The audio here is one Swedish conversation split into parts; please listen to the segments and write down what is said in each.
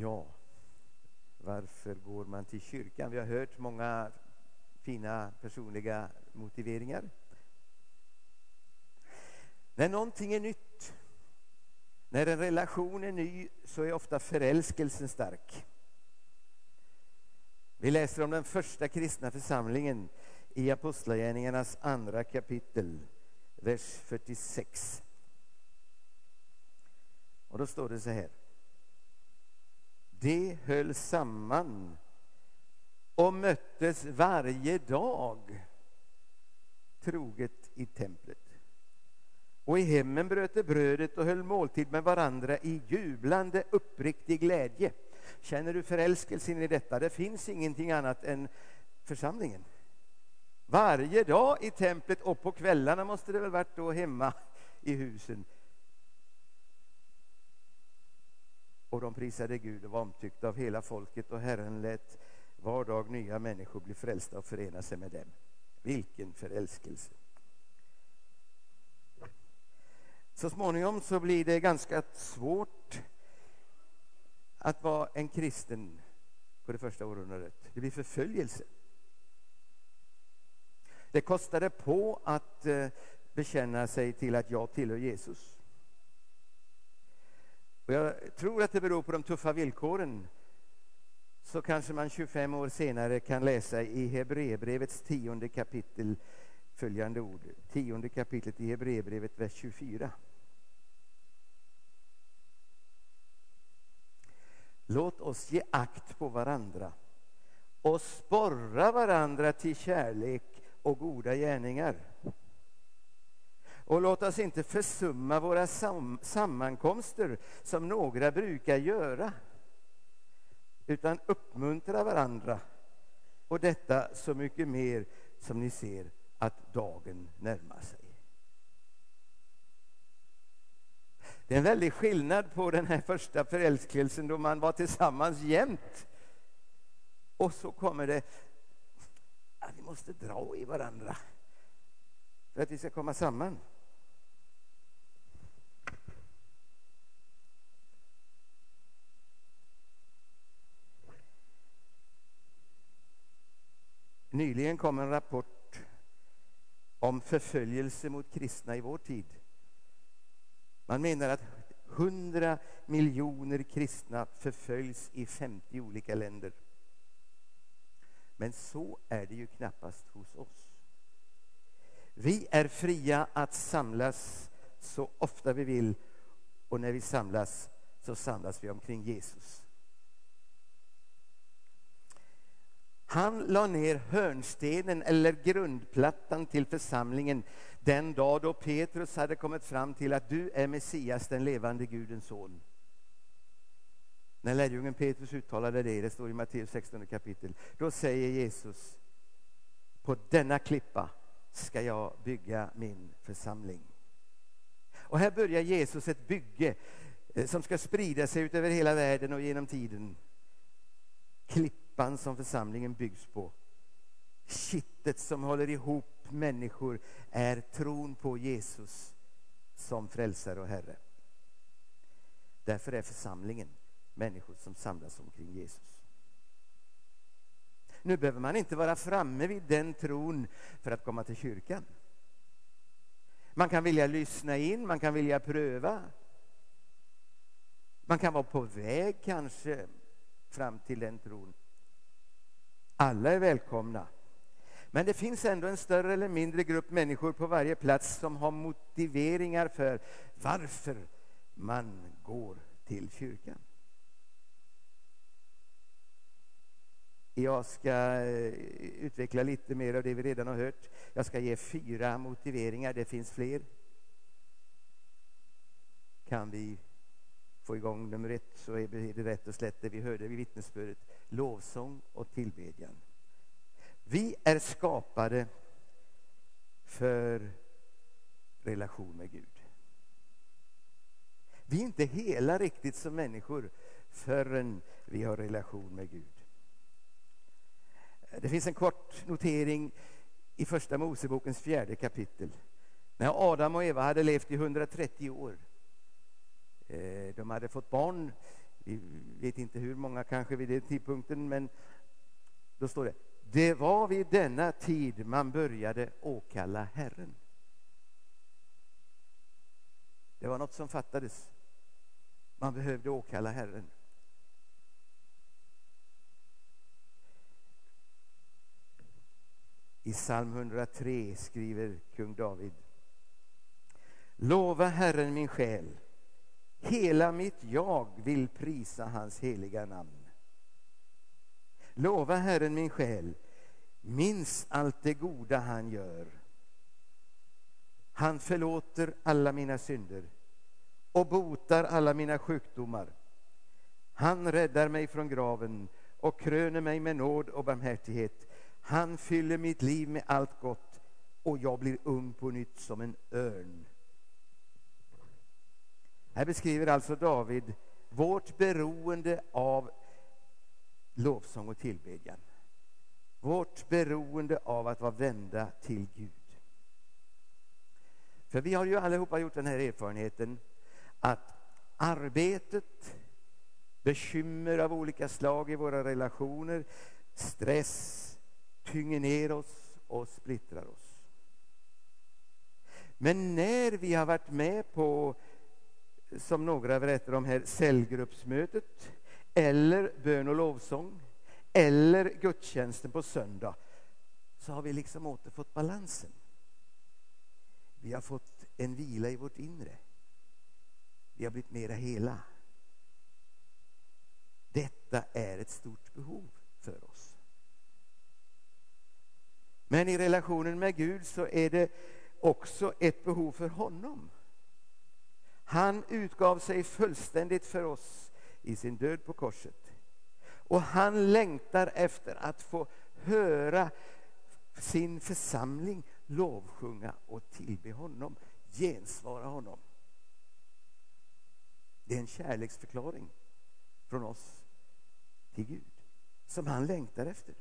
Ja, varför går man till kyrkan? Vi har hört många fina personliga motiveringar. När någonting är nytt, när en relation är ny, så är ofta förälskelsen stark. Vi läser om den första kristna församlingen i Apostlagärningarnas andra kapitel, vers 46. Och då står det så här. De höll samman och möttes varje dag troget i templet. Och i hemmen bröt de brödet och höll måltid med varandra i jublande uppriktig glädje. Känner du förälskelsen i detta? Det finns ingenting annat än församlingen. Varje dag i templet och på kvällarna måste det väl varit då hemma i husen. Och de prisade Gud och var omtyckta av hela folket och Herren lät var dag nya människor bli frälsta och förena sig med dem. Vilken förälskelse! Så småningom så blir det ganska svårt att vara en kristen på det första århundradet. Det blir förföljelse. Det kostade på att eh, bekänna sig till att jag tillhör Jesus. Och jag tror att det beror på de tuffa villkoren så kanske man 25 år senare kan läsa i Hebreerbrevets tionde kapitel följande ord. Tionde kapitlet i Hebreerbrevet, vers 24. Låt oss ge akt på varandra och sporra varandra till kärlek och goda gärningar. Och låt oss inte försumma våra sam sammankomster som några brukar göra utan uppmuntra varandra och detta så mycket mer som ni ser att dagen närmar sig. Det är en väldig skillnad på den här första förälskelsen då man var tillsammans jämt. Och så kommer det att vi måste dra i varandra för att vi ska komma samman. Nyligen kom en rapport om förföljelse mot kristna i vår tid. Man menar att 100 miljoner kristna förföljs i 50 olika länder. Men så är det ju knappast hos oss. Vi är fria att samlas så ofta vi vill och när vi samlas så samlas vi omkring Jesus. Han la ner hörnstenen eller grundplattan till församlingen den dag då Petrus hade kommit fram till att du är Messias, den levande Gudens son. När lärjungen Petrus uttalade det, det står i Matteus 16 kapitel, då säger Jesus på denna klippa ska jag bygga min församling. Och här börjar Jesus ett bygge eh, som ska sprida sig ut över hela världen och genom tiden. Klippan som församlingen byggs på. Kittet som håller ihop människor är tron på Jesus som frälsare och Herre. Därför är församlingen människor som samlas omkring Jesus. Nu behöver man inte vara framme vid den tron för att komma till kyrkan. Man kan vilja lyssna in, man kan vilja pröva. Man kan vara på väg kanske fram till den tron. Alla är välkomna. Men det finns ändå en större eller mindre grupp människor på varje plats som har motiveringar för varför man går till kyrkan. Jag ska eh, utveckla lite mer av det vi redan har hört. Jag ska ge fyra motiveringar, det finns fler. Kan vi få igång nummer ett så är det rätt och slätt det vi hörde vid vittnesbördet, lovsång och tillbedjan. Vi är skapade för relation med Gud. Vi är inte hela riktigt som människor förrän vi har relation med Gud. Det finns en kort notering i Första Mosebokens fjärde kapitel. När Adam och Eva hade levt i 130 år. Eh, de hade fått barn vi vet inte hur många kanske vid den tidpunkten, men då står det det var vid denna tid man började åkalla Herren. Det var något som fattades. Man behövde åkalla Herren. I psalm 103 skriver kung David Lova Herren min själ, hela mitt jag vill prisa hans heliga namn. Lova Herren min själ, minns allt det goda han gör. Han förlåter alla mina synder och botar alla mina sjukdomar. Han räddar mig från graven och kröner mig med nåd och barmhärtighet. Han fyller mitt liv med allt gott och jag blir ung på nytt som en örn. Här beskriver alltså David vårt beroende av lovsång och tillbedjan. Vårt beroende av att vara vända till Gud. För vi har ju allihopa gjort den här erfarenheten att arbetet, bekymmer av olika slag i våra relationer, stress tynger ner oss och splittrar oss. Men när vi har varit med på, som några berättar om här, cellgruppsmötet eller bön och lovsång eller gudstjänsten på söndag så har vi liksom återfått balansen. Vi har fått en vila i vårt inre. Vi har blivit mera hela. Detta är ett stort behov för oss. Men i relationen med Gud så är det också ett behov för honom. Han utgav sig fullständigt för oss i sin död på korset. Och han längtar efter att få höra sin församling lovsjunga och tillbe honom, gensvara honom. Det är en kärleksförklaring från oss till Gud som han längtar efter.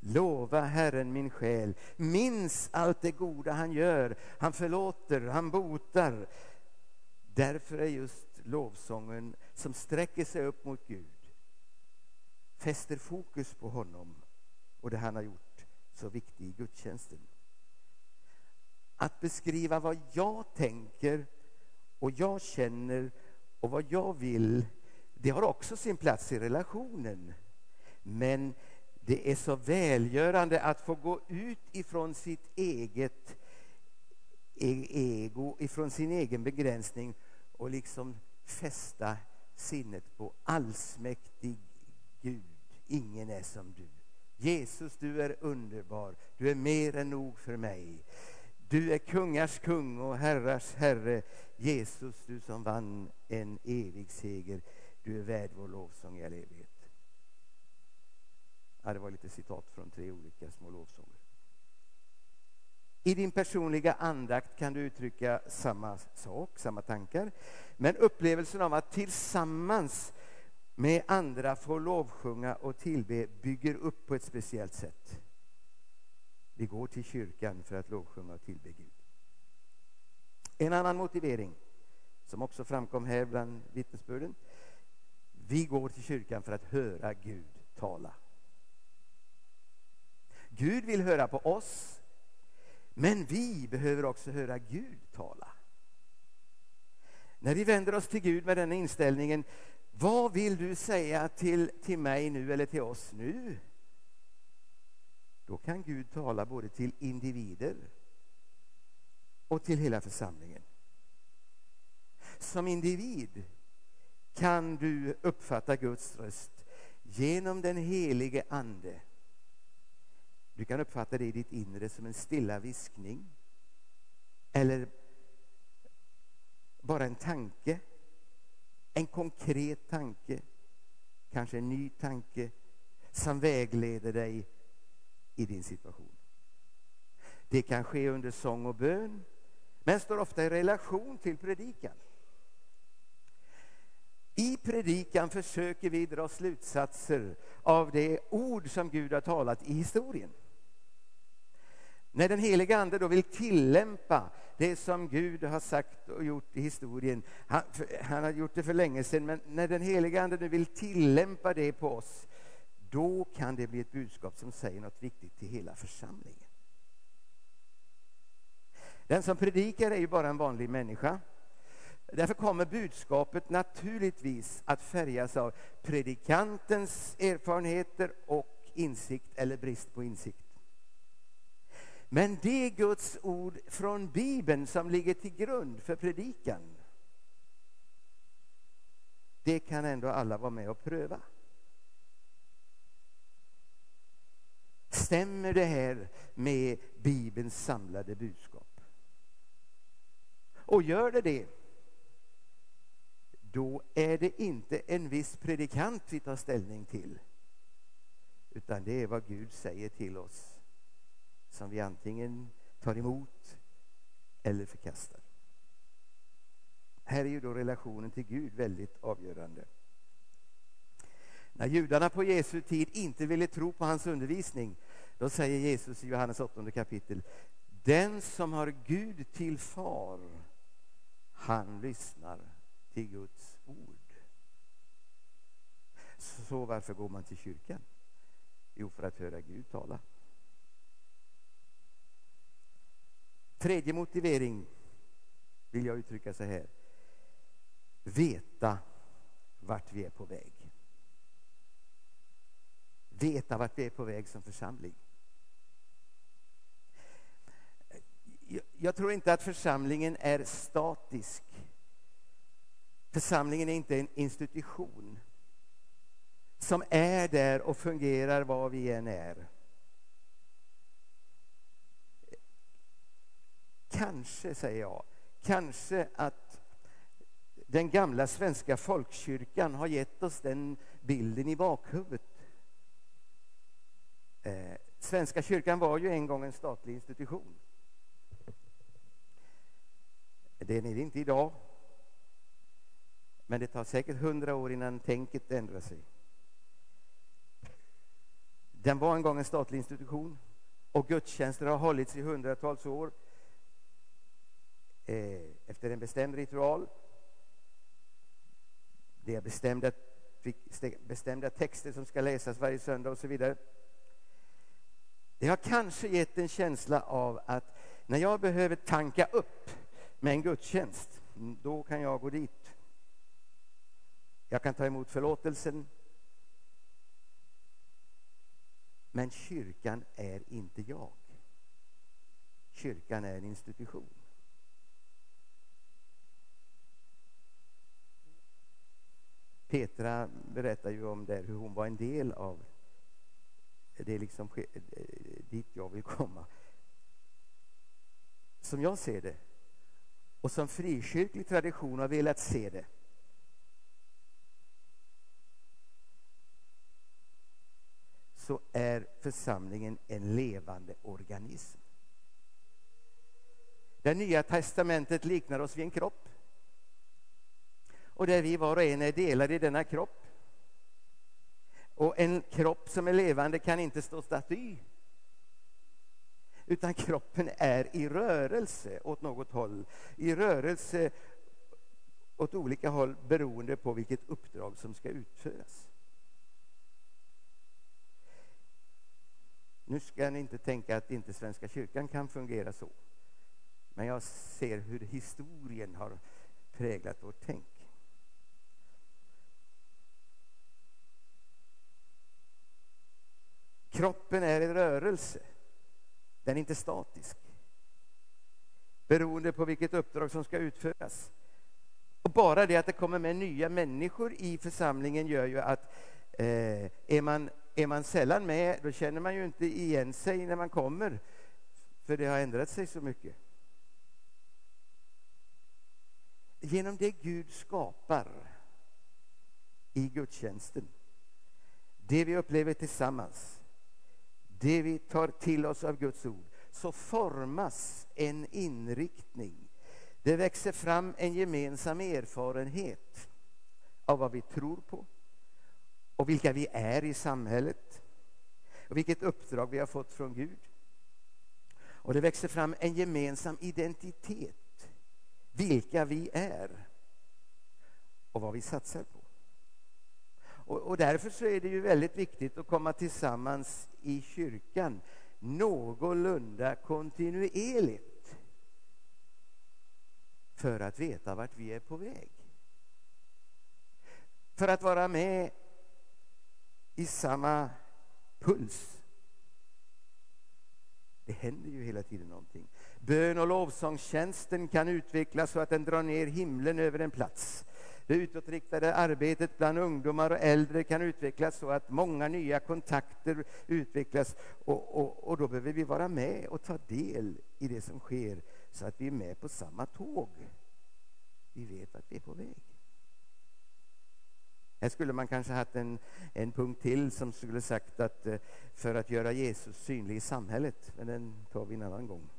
Lova Herren min själ, minns allt det goda han gör. Han förlåter, han botar. Därför är just lovsången som sträcker sig upp mot Gud fäster fokus på honom och det han har gjort så viktig i gudstjänsten. Att beskriva vad jag tänker och jag känner och vad jag vill, det har också sin plats i relationen. Men det är så välgörande att få gå ut ifrån sitt eget e-, ego, ifrån sin egen begränsning och liksom fästa sinnet på allsmäktig Gud. Ingen är som du. Jesus, du är underbar. Du är mer än nog för mig. Du är kungars kung och herrars herre. Jesus, du som vann en evig seger. Du är värd vår lovsång i all evighet. Ja, det var lite citat från tre olika små lovsånger. I din personliga andakt kan du uttrycka samma sak, samma tankar. Men upplevelsen av att tillsammans med andra få lovsjunga och tillbe bygger upp på ett speciellt sätt. Vi går till kyrkan för att lovsjunga och tillbe Gud. En annan motivering som också framkom här bland vittnesbörden. Vi går till kyrkan för att höra Gud tala. Gud vill höra på oss, men vi behöver också höra Gud tala. När vi vänder oss till Gud med den inställningen, vad vill du säga till, till mig nu eller till oss nu? Då kan Gud tala både till individer och till hela församlingen. Som individ kan du uppfatta Guds röst genom den helige Ande du kan uppfatta det i ditt inre som en stilla viskning. Eller bara en tanke. En konkret tanke. Kanske en ny tanke som vägleder dig i din situation. Det kan ske under sång och bön, men står ofta i relation till predikan. I predikan försöker vi dra slutsatser av det ord som Gud har talat i historien. När den heliga Ande då vill tillämpa det som Gud har sagt och gjort i historien. Han, han har gjort det för länge sedan, men när den heliga Ande nu vill tillämpa det på oss, då kan det bli ett budskap som säger något viktigt till hela församlingen. Den som predikar är ju bara en vanlig människa. Därför kommer budskapet naturligtvis att färgas av predikantens erfarenheter och insikt eller brist på insikt. Men det Guds ord från Bibeln som ligger till grund för predikan det kan ändå alla vara med och pröva. Stämmer det här med Bibelns samlade budskap? Och gör det det, då är det inte en viss predikant vi tar ställning till utan det är vad Gud säger till oss som vi antingen tar emot eller förkastar. Här är ju då relationen till Gud väldigt avgörande. När judarna på Jesu tid inte ville tro på hans undervisning då säger Jesus i Johannes 8 kapitel Den som har Gud till far han lyssnar till Guds ord. Så varför går man till kyrkan? Jo, för att höra Gud tala. Tredje motivering vill jag uttrycka så här. Veta vart vi är på väg. Veta vart vi är på väg som församling. Jag tror inte att församlingen är statisk. Församlingen är inte en institution som är där och fungerar var vi än är. Kanske, säger jag, kanske att den gamla svenska folkkyrkan har gett oss den bilden i bakhuvudet. Eh, svenska kyrkan var ju en gång en statlig institution. Det är det inte idag. Men det tar säkert hundra år innan tänket ändrar sig. Den var en gång en statlig institution och gudstjänster har hållits i hundratals år Eh, efter en bestämd ritual. Det är bestämda, bestämda texter som ska läsas varje söndag och så vidare. Det har kanske gett en känsla av att när jag behöver tanka upp med en gudstjänst, mm, då kan jag gå dit. Jag kan ta emot förlåtelsen. Men kyrkan är inte jag. Kyrkan är en institution. Petra berättar ju om det, hur hon var en del av det är liksom dit jag vill komma. Som jag ser det, och som frikyrklig tradition har velat se det så är församlingen en levande organism. Det nya testamentet liknar oss vid en kropp och där vi var och en är delade i denna kropp. Och en kropp som är levande kan inte stå staty. Utan kroppen är i rörelse åt något håll. I rörelse åt olika håll beroende på vilket uppdrag som ska utföras. Nu ska ni inte tänka att inte Svenska kyrkan kan fungera så. Men jag ser hur historien har präglat vårt tänk. Kroppen är i rörelse. Den är inte statisk. Beroende på vilket uppdrag som ska utföras. Och bara det att det kommer med nya människor i församlingen gör ju att eh, är, man, är man sällan med, då känner man ju inte igen sig när man kommer. För det har ändrat sig så mycket. Genom det Gud skapar i gudstjänsten, det vi upplever tillsammans, det vi tar till oss av Guds ord, så formas en inriktning. Det växer fram en gemensam erfarenhet av vad vi tror på och vilka vi är i samhället och vilket uppdrag vi har fått från Gud. Och det växer fram en gemensam identitet, vilka vi är och vad vi satsar på. Och, och därför så är det ju väldigt viktigt att komma tillsammans i kyrkan någorlunda kontinuerligt för att veta vart vi är på väg. För att vara med i samma puls. Det händer ju hela tiden någonting. Bön och lovsångstjänsten kan utvecklas så att den drar ner himlen över en plats. Det utåtriktade arbetet bland ungdomar och äldre kan utvecklas så att många nya kontakter utvecklas. Och, och, och då behöver vi vara med och ta del i det som sker så att vi är med på samma tåg. Vi vet att vi är på väg. Här skulle man kanske haft en, en punkt till som skulle sagt att eh, för att göra Jesus synlig i samhället, men den tar vi en annan gång.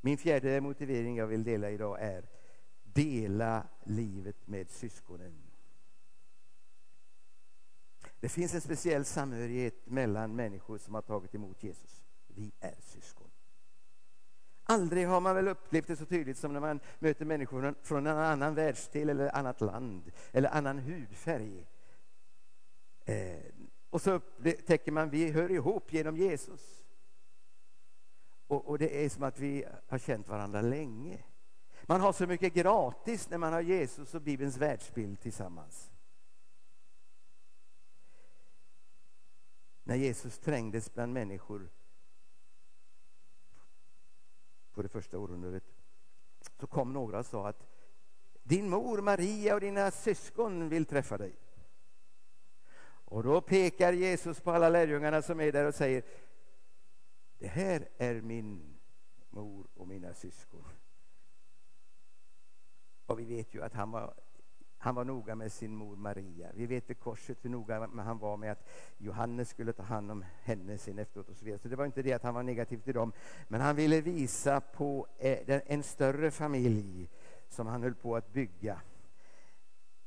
Min fjärde motivering jag vill dela idag är dela livet med syskonen. Det finns en speciell samhörighet mellan människor som har tagit emot Jesus. Vi är syskon. Aldrig har man väl upplevt det så tydligt som när man möter människor från en annan världsdel eller annat land eller annan hudfärg. Eh, och så upptäcker man att vi hör ihop genom Jesus. Och, och, det är som att vi har känt varandra länge. Man har så mycket gratis när man har Jesus och Bibelns världsbild tillsammans. När Jesus trängdes bland människor på det första århundradet så kom några och sa att din mor Maria och dina syskon vill träffa dig. Och då pekar Jesus på alla lärjungarna som är där och säger det här är min mor och mina syskon. Och vi vet ju att han var, han var noga med sin mor Maria. Vi vet vid korset hur noga han var med att Johannes skulle ta hand om henne sen efteråt. Och så, vidare. så det var inte det att han var negativ till dem. Men han ville visa på eh, en större familj som han höll på att bygga.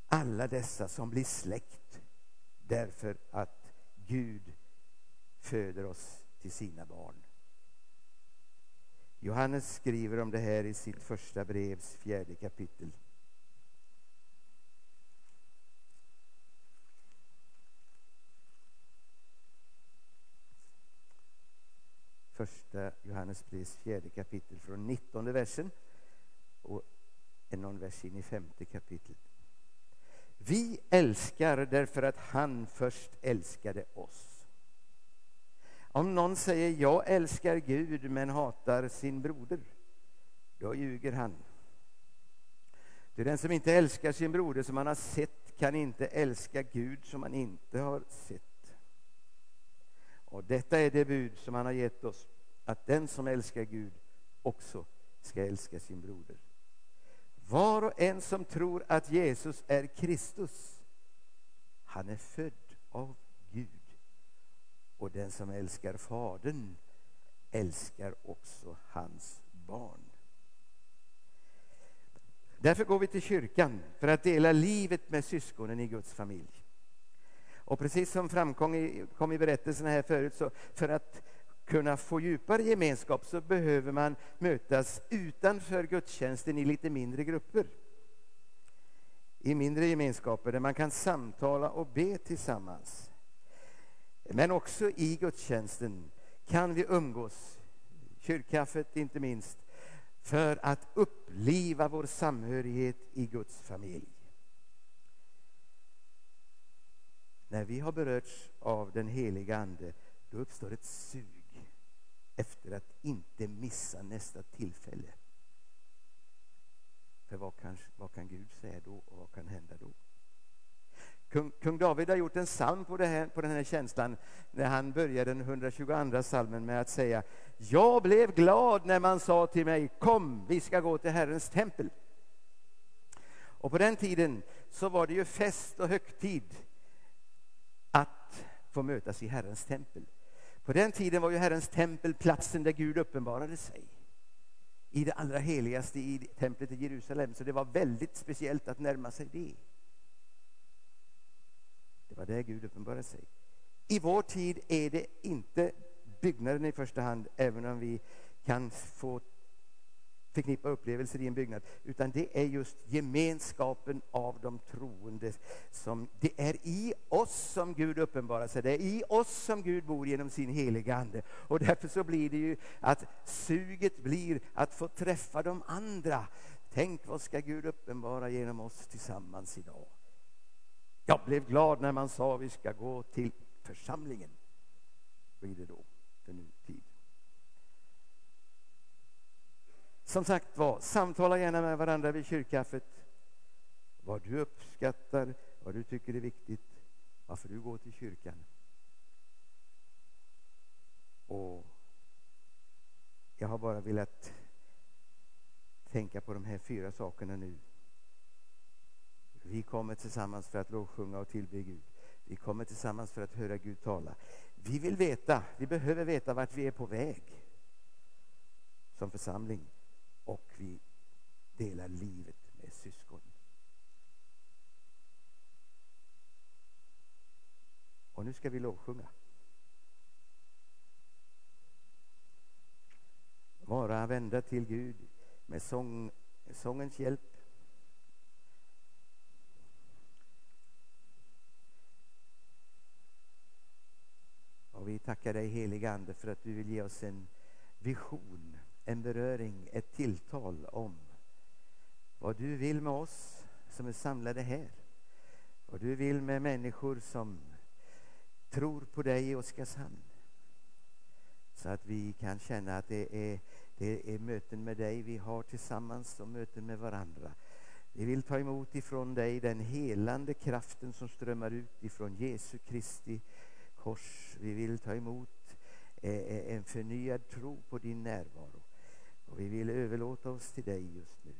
Alla dessa som blir släkt därför att Gud föder oss till sina barn. Johannes skriver om det här i sitt första brevs fjärde kapitel. Första Johannes brevs fjärde kapitel från 19 versen och någon vers in i femte kapitlet. Vi älskar därför att han först älskade oss. Om någon säger jag älskar Gud men hatar sin broder, då ljuger han. Det är den som inte älskar sin broder som han har sett kan inte älska Gud som han inte har sett. Och detta är det bud som han har gett oss, att den som älskar Gud också ska älska sin broder. Var och en som tror att Jesus är Kristus, han är född av Gud. Och den som älskar Fadern älskar också hans barn. Därför går vi till kyrkan för att dela livet med syskonen i Guds familj. Och precis som framkom i, kom i berättelsen här förut, så för att kunna få djupare gemenskap så behöver man mötas utanför gudstjänsten i lite mindre grupper. I mindre gemenskaper där man kan samtala och be tillsammans. Men också i gudstjänsten kan vi umgås, kyrkkaffet inte minst, för att uppliva vår samhörighet i Guds familj. När vi har berörts av den heliga Ande, då uppstår ett sug efter att inte missa nästa tillfälle. För vad kan, vad kan Gud säga då och vad kan hända då? Kung, kung, David har gjort en psalm på, här, på den här känslan när han började den 122 salmen med att säga Jag blev glad när man sa till mig Kom, vi ska gå till Herrens tempel. Och på den tiden så var det ju fest och högtid att få mötas i Herrens tempel. På den tiden var ju Herrens tempel platsen där Gud uppenbarade sig i det allra heligaste i templet i Jerusalem. Så det var väldigt speciellt att närma sig det. Det var där Gud uppenbarade sig. I vår tid är det inte byggnaden i första hand, även om vi kan få förknippa upplevelser i en byggnad, utan det är just gemenskapen av de troende. Som, det är i oss som Gud uppenbarar sig, det är i oss som Gud bor genom sin heliga Ande. Och därför så blir det ju att suget blir att få träffa de andra. Tänk vad ska Gud uppenbara genom oss tillsammans idag? Jag blev glad när man sa vi ska gå till församlingen. Blir det då för nu tid. Som sagt var, samtala gärna med varandra vid kyrkkaffet. Vad du uppskattar, vad du tycker är viktigt, varför du går till kyrkan. Och jag har bara velat tänka på de här fyra sakerna nu. Vi kommer tillsammans för att lovsjunga och tillbe Gud. Vi kommer tillsammans för att höra Gud tala. Vi vill veta, vi behöver veta vart vi är på väg som församling och vi delar livet med syskon. Och nu ska vi lovsjunga. Vara vända till Gud med sång, sångens hjälp. Och vi tackar dig helige Ande för att du vill ge oss en vision en beröring, ett tilltal om vad du vill med oss som är samlade här. Vad du vill med människor som tror på dig i Oskarshamn. Så att vi kan känna att det är, det är möten med dig vi har tillsammans och möten med varandra. Vi vill ta emot ifrån dig den helande kraften som strömmar ut ifrån Jesu Kristi kors. Vi vill ta emot eh, eh, en förnyad tro på din närvaro. Och vi vill överlåta oss till dig just nu.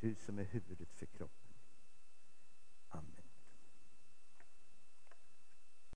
Du som är huvudet för kroppen.